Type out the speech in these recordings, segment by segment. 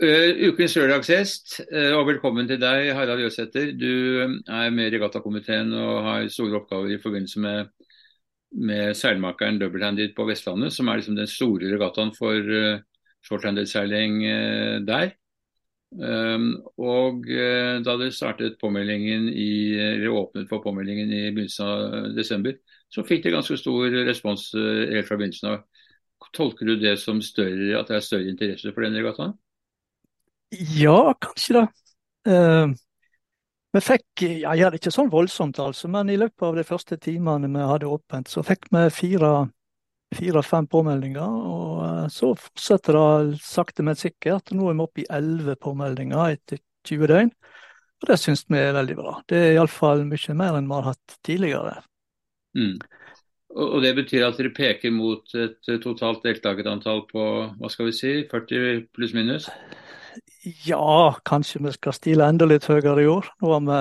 Uh, ukens lørdagsgjest, uh, og velkommen til deg, Harald Jøsæter. Du er med i regattakomiteen og har store oppgaver i forbindelse med, med seilmakeren Double-handed på Vestlandet, som er liksom den store regattaen for uh, short-handed-seiling der. Um, og da det startet påmeldingen i, eller åpnet for påmeldingen i begynnelsen av desember, så fikk det ganske stor respons helt fra begynnelsen av. Tolker du det som større, at det er større interesse for den regattaen? Ja, kanskje det. Uh, vi fikk, ja, ja, ikke sånn voldsomt altså, men i løpet av de første timene vi hadde åpent, så fikk vi fire-fem påmeldinger. Og uh, så fortsetter det sakte, men sikkert. Nå er vi oppe i elleve påmeldinger etter 20 døgn. Og det syns vi er veldig bra. Det er iallfall mye mer enn vi har hatt tidligere. Mm. Og det betyr at dere peker mot et totalt deltakerantall på hva skal vi si, 40 pluss minus? Ja, kanskje vi skal stile enda litt høyere i år. Nå har vi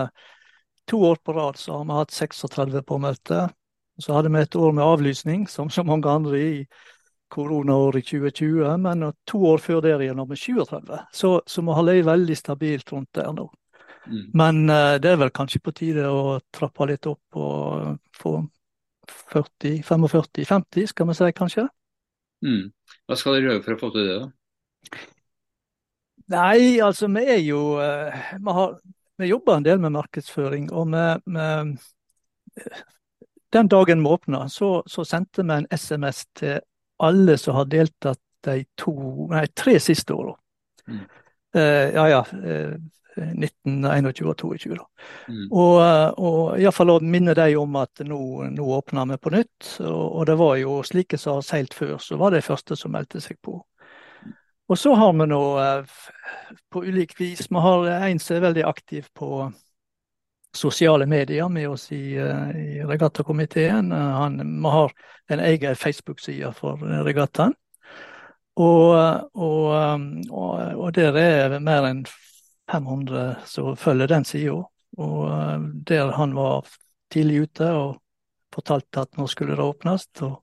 to år på rad så har vi hatt 36 påmeldte. Så hadde vi et år med avlysning, som så mange andre i koronaåret 2020. Men to år før der igjen har vi 37. Så, så vi har ligget veldig stabilt rundt der nå. Mm. Men uh, det er vel kanskje på tide å trappe litt opp og få 40, 45, 50, skal vi si kanskje. Mm. Hva skal dere gjøre for å få til det, da? Nei, altså vi er jo eh, Vi, har, vi jobber en del med markedsføring. Og vi, den dagen vi åpna, så, så, sendte vi en SMS til alle som har deltatt de to, nei, tre siste åra. Mm. Uh, ja ja. Uh, 19, 21 og 22. Da. Mm. Og, og iallfall å minne dem om at nå, nå åpner vi på nytt. Og, og, det var jo slike som har seilt før, så var det første som meldte seg på. Og så har vi nå eh, på ulik vis Vi har en som er veldig aktiv på sosiale medier med oss i, eh, i regattakomiteen. Vi har en egen Facebook-side for regattaen. Og, og, og, og, der er mer enn 500 som følger den sida. Og der han var tidlig ute og fortalte at nå skulle det åpnes. Og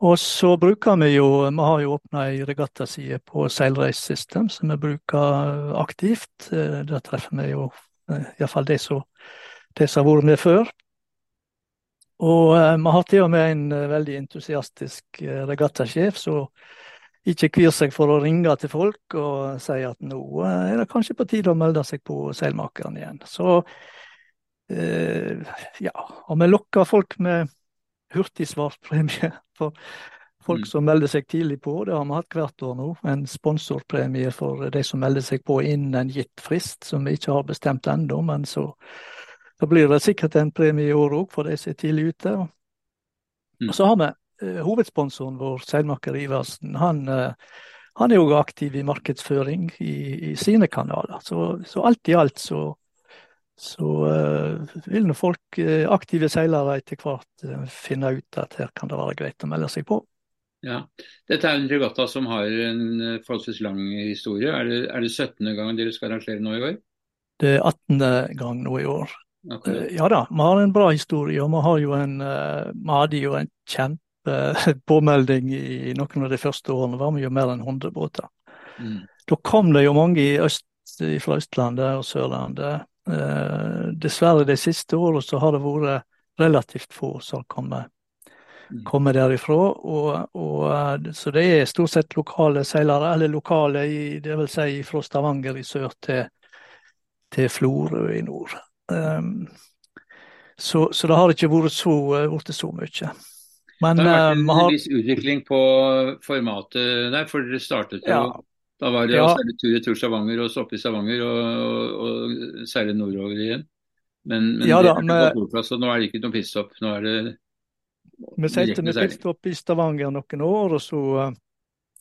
og så bruker vi jo Vi har jo åpna ei regattaside på Seilrace System som vi bruker aktivt. Eh, der treffer vi jo eh, iallfall de som har vært med før. Og eh, vi har til og med en veldig entusiastisk regattasjef som ikke kvir seg for å ringe til folk og si at nå er det kanskje på tide å melde seg på seilmakeren igjen. Så ja, og vi lokker folk med hurtigsvarpremie for folk mm. som melder seg tidlig på. Det har vi hatt hvert år nå. En sponsorpremie for de som melder seg på innen en gitt frist, som vi ikke har bestemt ennå. Men så da blir det sikkert en premie i år òg for de som er tidlig ute. Mm. Og så har vi eh, hovedsponsoren vår, seilmaker Iversen. Han, eh, han er òg aktiv i markedsføring i, i sine kanaler. Så, så alt i alt så så uh, vil nå folk, uh, aktive seilere, etter hvert uh, finne ut at her kan det være greit å melde seg på. Ja, Dette er en regatta som har en forholdsvis lang historie. Er det, er det 17. gang dere skal arrangere nå i år? Det er 18. gang nå i år. Okay. ja da, vi har en bra historie. og Vi, har jo en, vi hadde jo en kjempepåmelding i noen av de første årene. Det var vi jo mer enn 100 båter. Mm. Da kom det jo mange i øst, fra Østlandet og Sørlandet Eh, dessverre de siste årene så har det vært relativt få som kommer, kommet kommer derifra. Og, og, eh, så det er stort sett lokale seilere, eller lokale i, det vil si fra Stavanger i sør til, til Florø i nord. Um, så, så, det har ikke vært så, vært så mye. Men, det har vært en har... viss utvikling på formatet der, for dere startet jo ja. Da var det ja. å seile tur i tur Stavanger og så opp i Stavanger og, og, og seile nordover igjen. Men, men ja, da, det er med... så nå er det ikke noe pitstop. Nå er det Vi seilte med pitstop i Stavanger noen år, og så uh,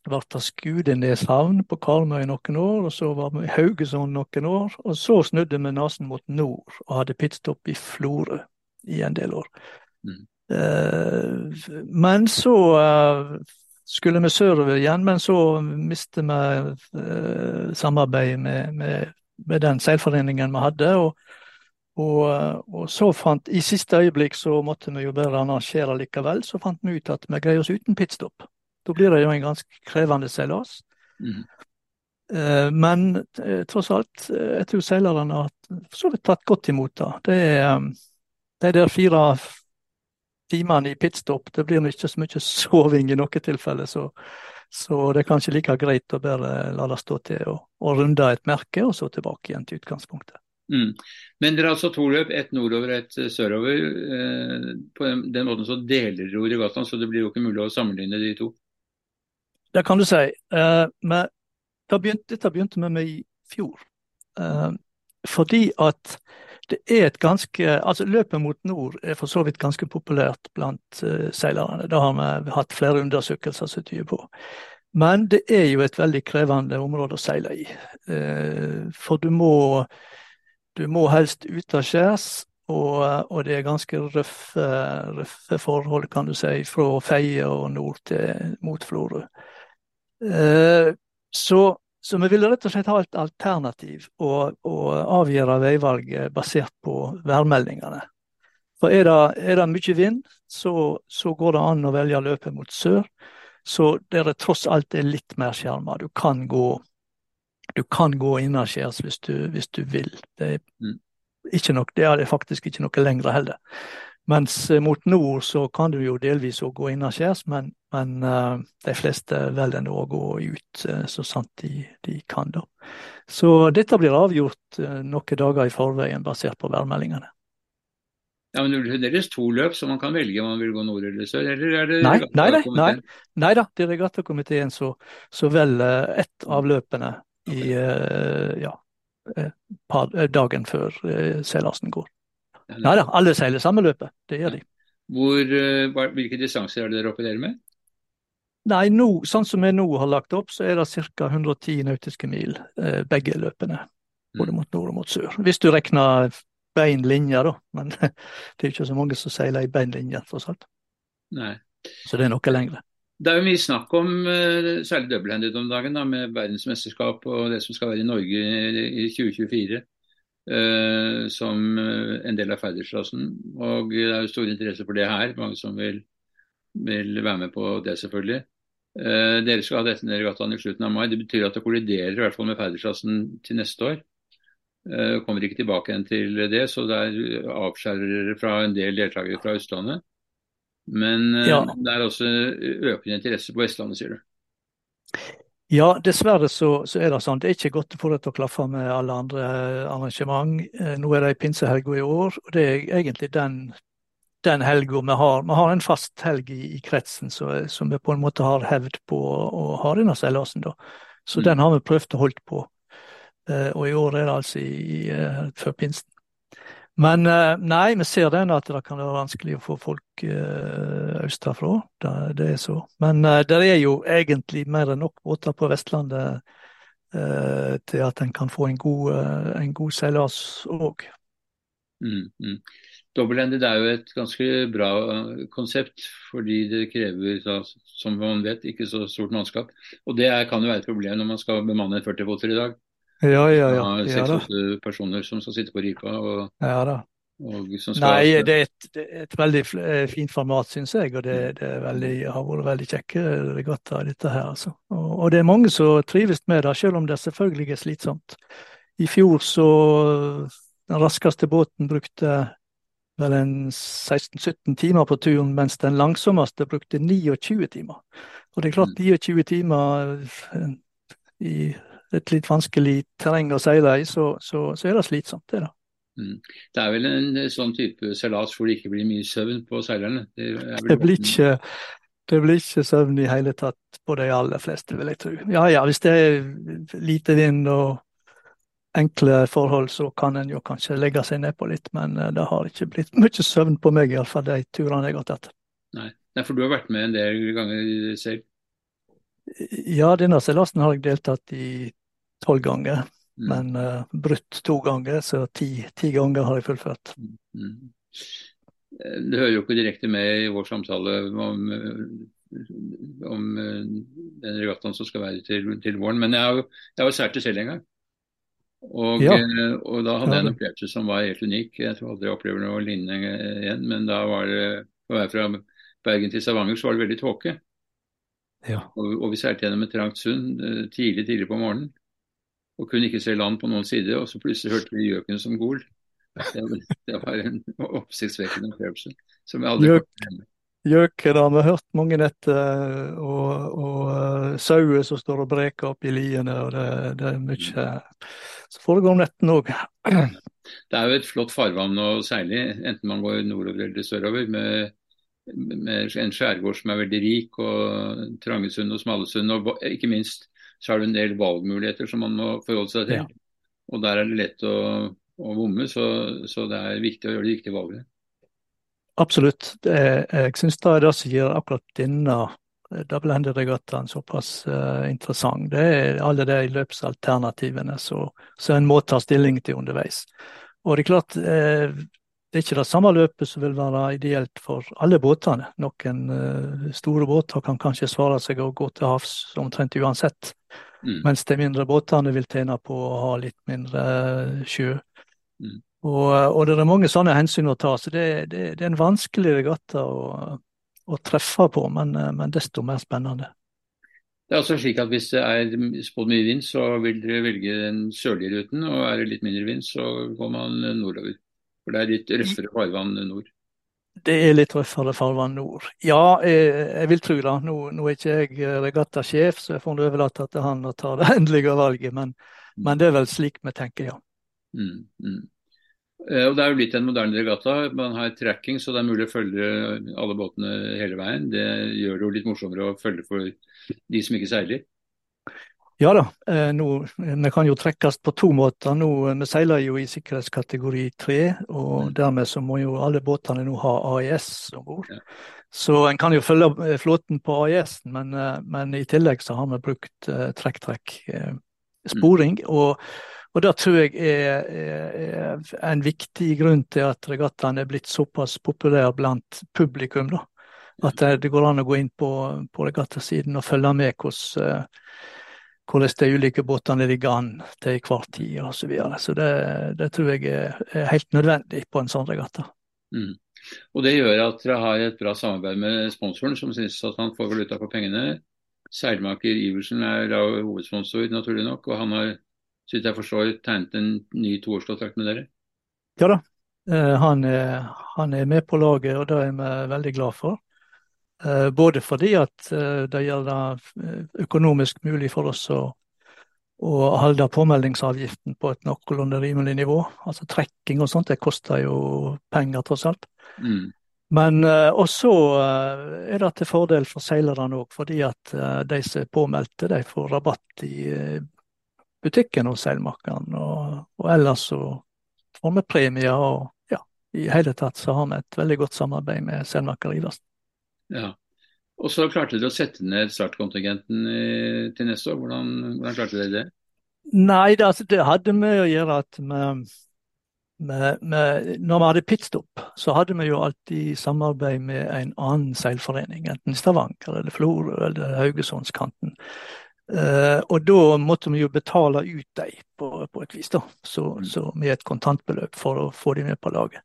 ble det Skudenes havn på Karmøy noen år, og så var vi i Haugesund noen år. Og så snudde vi nesen mot nord og hadde pitstop i Florø i en del år. Mm. Uh, men så uh, skulle vi sørover igjen, men så mistet vi eh, samarbeidet med, med, med, den seilforeningen vi hadde. Og, og, og, så fant, I siste øyeblikk så måtte vi jo bare arrangere likevel. Så fant vi ut at vi greier oss uten pitstop. Da blir det jo en ganske krevende seilas. Mm. Eh, men eh, tross alt, eh, jeg tror seilerne har for så vidt tatt godt imot det. Det er de der fire timene i pitstop, det blir ikke så mye soving i noe tilfelle. Så, så, det er kanskje like greit å bare la det stå til og, og runde et merke, og så tilbake igjen til utgangspunktet. Mm. Men dere har altså to løp, ett nordover og ett sørover. på den, måten så deler dere regattaen, så det blir jo ikke mulig å sammenligne de to? Det kan du si. men begynte, dette begynte med meg i fjor. Eh, fordi at det er et ganske Altså løpet mot nord er for så vidt ganske populært blant uh, seilerne. Det har vi hatt flere undersøkelser som tyder på. Men det er jo et veldig krevende område å seile i. Uh, for du må, du må helst utaskjærs, og, og det er ganske røffe, røffe, forhold, kan du si, fra Feie og nord til mot Florø. Så, så, vi ville rett og slett ha et alternativ og, og avgjøre veivalget basert på værmeldingene. For er det, er det mye vind, så, så, går det an å velge løpet mot sør. Så der det tross alt er litt mer skjerma. Du kan gå, du kan gå innaskjærs hvis, hvis, du vil. Det er, mm. ikke nok, det er faktisk ikke noe lenger heller. Mens eh, mot nord så kan du jo delvis òg gå innaskjærs, men, men uh, de fleste velger nå å gå ut uh, så sant de, de, kan. da. Så dette blir avgjort uh, noen dager i forveien basert på værmeldingene. Ja, men Det er deres to løp, så man kan velge om man vil gå nord eller sør? Eller er det nei, nei, nei, nei, da, det er regattakomiteen som velger ett av løpene i, ja, dagen før seilasen går. Nei da, alle seiler samme løpet. Det gjør de. Hvor, eh, hvilke distanser er det dere opererer med? Nei, nå, Sånn som vi nå har lagt opp, så er det ca. 110 nautiske mil eh, begge løpene. Både mm. mot nord og mot sør. Hvis du regner bein linje, da. Men det er ikke så mange som seiler i bein linje, tross alt. Nei. Så det er noe lengre. Det er jo mye snakk om uh, særlig dobbelthanded om dagen, da, med verdensmesterskap og det som skal være i Norge i 2024. Eh, som eh, en del av ferdighetsklassen. Og det er jo stor interesse for det her. Mange som vil, vil være med på det, selvfølgelig. Eh, dere skal ha dette nede i regattaen i slutten av mai. Det betyr at det kolliderer i hvert fall med ferdighetsklassen til neste år. Kommer ikke tilbake igjen til det, så der avskjærer dere fra en del deltakere fra Østlandet. Men ja. det er også økende interesse på Vestlandet, sier du? Ja, dessverre så, så, er det sånn. Det er ikke godt å få det til å klaffe med alle andre eh, arrangement. Eh, nå er det pinsehelga i år, og det er egentlig den, den helga vi har. Vi har en fast helg i, i kretsen som vi på en måte har hevd på å ha denne seilasen. da. Så mm. den har vi prøvd å holde på. Eh, og i år er det altså i, før pinsen. Men eh, nei, vi ser den at det kan være vanskelig å få folk uh, østafra. Det, det, er så. Men uh, det er jo egentlig mer enn nok båter på Vestlandet til at en kan få en god, en god seilas òg. Mm, mm. Er jo et ganske bra konsept, fordi det krever, som man vet, ikke så stort mannskap. Og det kan jo være et problem når man skal bemanne 40 båter i dag. Ja, ja, ja. Seks-åtte ja, personer som skal sitte på ripa. Og, ja da. Nei, det er, et, det er, et, veldig eh, fint format, syns jeg. Og det, det veldig, har vært veldig kjekke regattaer, dette her. Altså. Og, og, det er mange som trives med det, selv om det selvfølgelig er slitsomt. I fjor så Den raskeste båten brukte vel en 16-17 timer på turen, mens den langsommeste brukte 29 timer. Og det er klart 29 mm. timer eh, i et litt vanskelig terreng å seile i, så, så, så, er det slitsomt. Det, da. Mm. det er vel en sånn type seilas hvor det ikke blir mye søvn på seilerne? Det, det, blir ikke, det, blir ikke, søvn i hele tatt på de aller fleste, vil jeg tro. Ja ja, hvis det er lite vind og enkle forhold, så kan en jo kanskje legge seg nedpå litt, men eh, det har ikke blitt mye søvn på meg, iallfall de turene jeg har tatt. Nei. Nei, for du har vært med en del ganger selv? Ja, denne seilasen har jeg deltatt i tolv ganger. Mm. Men uh, brutt to ganger, så ti, ti, ganger har jeg fullført. Mm. mm. Det hører jo ikke direkte med i vår samtale om, om den regattaen som skal være til, til våren, men jeg har jeg har seilt det selv en gang. Og, ja. og, da hadde jeg en opplevelse som var helt unik. Jeg tror aldri jeg opplever noe lignende igjen. Men da var det på vei fra Bergen til Stavanger så var det veldig tåke. Ja. Og, og, vi seilte gjennom et trangt sund tidlig tidlig på morgenen. Og kunne ikke se land på noen side, og så plutselig hørte vi gjøken som gol. Det, det, var en oppsiktsvekkende opplevelse. som jeg aldri Gjøk, Gjøker har vi hørt mange netter, og, og uh, sauer som står og breker opp i liene. og det, det er mye som foregår om nettene òg. Det er jo et flott farvann å seile i, enten man går nordover eller sørover. Med, med en skjærgård som er veldig rik, og Trangesund og Smalesund. Og ikke minst så er det en del valgmuligheter som man må forholde seg til. Ja. Og der er det lett å, å bomme, så, så, det er viktig å gjøre de riktige valgene. Absolutt. Det, jeg syns det er det som gir akkurat denne double handed-regattaen såpass uh, interessant. Det er alle de løpsalternativene som en må ta stilling til underveis. Og det er klart, uh, det er ikke det samme løpet som vil være ideelt for alle båtene. Noen uh, store båter kan kanskje svare seg å gå til havs omtrent uansett. Mm. Mens de mindre båtene vil tjene på å ha litt mindre sjø. Mm. Og, og, det er mange sånne hensyn å ta, så det, det, det er en vanskelig regatta å, å treffe på, men, men, desto mer spennende. Det er altså slik at Hvis det er spådd mye vind, så vil dere velge den sørlige ruten. Og er det litt mindre vind, så går man nordover. For det er litt røffere farvann nord. Det er litt røffere farvann nord. Ja, jeg, jeg vil tro det. Nå, nå, er ikke jeg regattasjef, så jeg får overlate til han å ta det endelige valget. Men, men, det er vel slik vi tenker, ja. Mm, mm. Eh, og Det er jo blitt en moderne regatta. Man har tracking, så det er mulig å følge alle båtene hele veien. Det gjør det jo litt morsommere å følge for de som ikke seiler. Ja da, eh, nå, vi kan jo trekkes på to måter. Nå, eh, vi seiler jo i sikkerhetskategori tre, og dermed så må jo alle båtene nå ha AIS om bord. Så en kan jo følge eh, flåten på AIS-en, men, men, i tillegg så har vi brukt trekk-trekk-sporing. Mm. Og, og det tror jeg er, er, en viktig grunn til at regattaen er blitt såpass populær blant publikum. da. At det, går an å gå inn på, på regattasiden og følge med hvordan hvordan de ulike båtene ligger an til hver tid osv. Så, videre. så det, det, tror jeg er helt nødvendig på en sånn regatta. Mm. Og Det gjør at dere har et bra samarbeid med sponsoren, som syns at han får valuta for pengene. Seilmaker Iversen er da hovedsponsor, naturlig nok, og han har så vidt jeg forstår, tegnet en ny toårskontrakt med dere? Ja da, eh, han er, han er med på laget, og det er vi veldig glad for. Eh, både fordi at eh, det gjør det eh, økonomisk mulig for oss å, å holde påmeldingsavgiften på et noenlunde rimelig nivå. Altså trekking og sånt, det koster jo penger, tross alt. Mm. Men også er det til fordel for seilerne òg, fordi at de som er påmeldte, de får rabatt i butikken hos seilmakeren. Og, og, ellers så får vi premier, og ja, i hele tatt så har vi et veldig godt samarbeid med seilmaker Iversen. Ja. Og så klarte dere å sette ned startkontingenten eh, til neste år. Hvordan, hvordan klarte dere det? Nei, det, altså, det hadde med å gjøre at med, med, med, når vi hadde pitstop, så hadde vi jo alltid samarbeid med en annen seilforening. Enten Stavanger eller Florø eller Haugesundskanten. Uh, og da måtte vi jo betale ut dem på, på, et vis, da. Så, mm. så med et kontantbeløp for å få dem med på laget.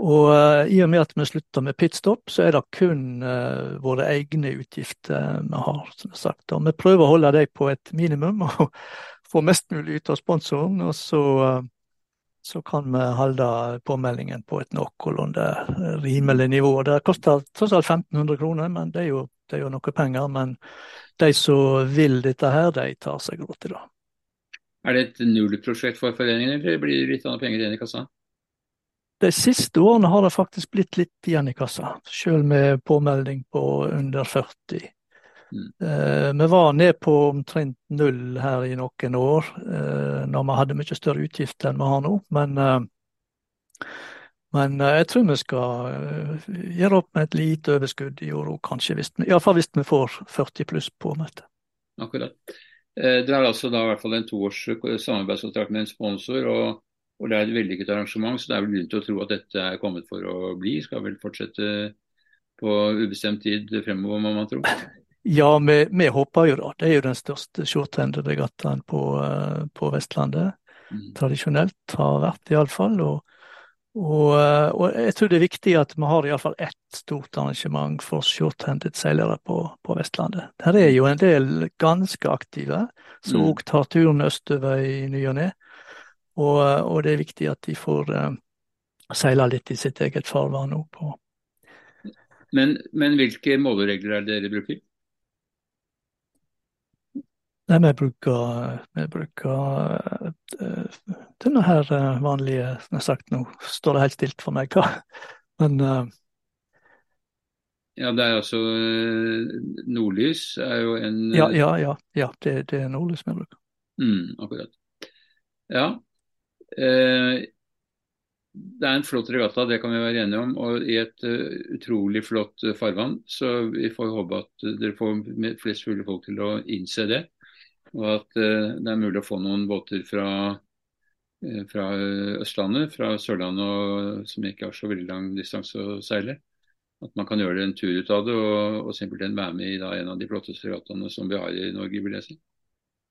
Og uh, i og med at vi slutter med pitstop, så er det kun uh, våre egne utgifter vi har. som sagt. Og vi prøver å holde dem på et minimum og få mest mulig ut av sponsoren. Og så, uh, så kan vi holde påmeldingen på et noenlunde rimelig nivå. Det koster tross alt 1500 kroner, men det er, jo, det er jo noe penger. Men de som vil dette her, de tar seg råd til det. Er det et nullprosjekt for foreningen, eller blir det litt annet penger igjen i kassa? De siste årene har det faktisk blitt litt igjen i kassa, selv med påmelding på under 40. Mm. Eh, vi var ned på omtrent null her i noen år, eh, når vi hadde mye større utgifter enn vi har nå. Men, eh, men eh, jeg tror vi skal eh, gjøre opp med et lite overskudd i år òg, kanskje. Hvis vi, iallfall hvis vi får 40 pluss påmeldte. Akkurat. Eh, det er altså da i hvert fall en toårs samarbeidskontrakt med en sponsor. og og det er et vellykket arrangement, så det er vel grunn til å tro at dette er kommet for å bli. Skal vel fortsette på ubestemt tid fremover, må man tro. Ja, vi, vi håper jo det. Det er jo den største shorthanded-regattaen på, uh, på, Vestlandet. Mm. Tradisjonelt har vært, iallfall. Og, Og, eh, og, jeg tror det er viktig at vi har iallfall ett stort arrangement for shorthanded seilere på, på, Vestlandet. Der er jo en del ganske aktive som òg mm. tar turen østover i ny og ne. Og, og, det er viktig at de får uh, seile litt i sitt eget farvann òg. Men, men hvilke måleregler er det dere bruker? Nei, vi bruker, vi bruker uh, denne her uh, vanlige Som jeg har sagt, nå står det helt stilt for meg, hva. Men uh, Ja, det er altså Nordlys er jo en Ja, ja, ja. ja det, det, er nordlys vi bruker. Mm, akkurat. Ja. Det er en flott regatta, det kan vi være enige om. Og i et utrolig flott farvann. Så vi får håpe at dere får flest mulig folk til å innse det og at eh, det er mulig å få noen båter fra, eh, fra Østlandet, fra Sørlandet og, som ikke har så veldig lang distanse å seile. At man kan gjøre en tur ut av det og, og simpelthen være med i da, en av de flotteste regattaene som vi har i Norge, vil jeg si.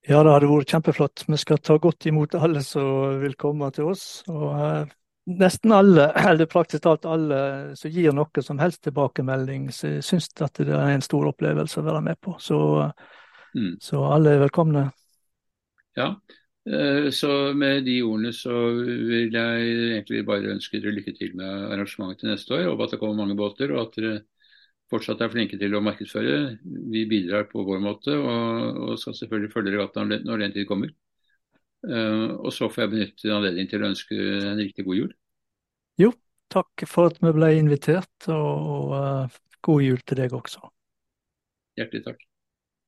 Ja, det hadde vært kjempeflott. Vi skal ta godt imot alle som vil komme til oss. og eh, Nesten alle, eller praktisk talt alle som gir noe som helst tilbakemelding, syns at det er en stor opplevelse å være med på. Så Mm. Så alle er velkomne. Ja, eh, så med de ordene så vil jeg egentlig bare ønske dere lykke til med arrangementet til neste år. Håper at det kommer mange båter, og at dere fortsatt er flinke til å markedsføre. Vi bidrar på vår måte, og, og skal selvfølgelig følge regattaen når den tid kommer. Uh, og så får jeg benytte anledningen til å ønske en riktig god jul. Jo, takk for at vi ble invitert, og, og uh, god jul til deg også. Hjertelig takk.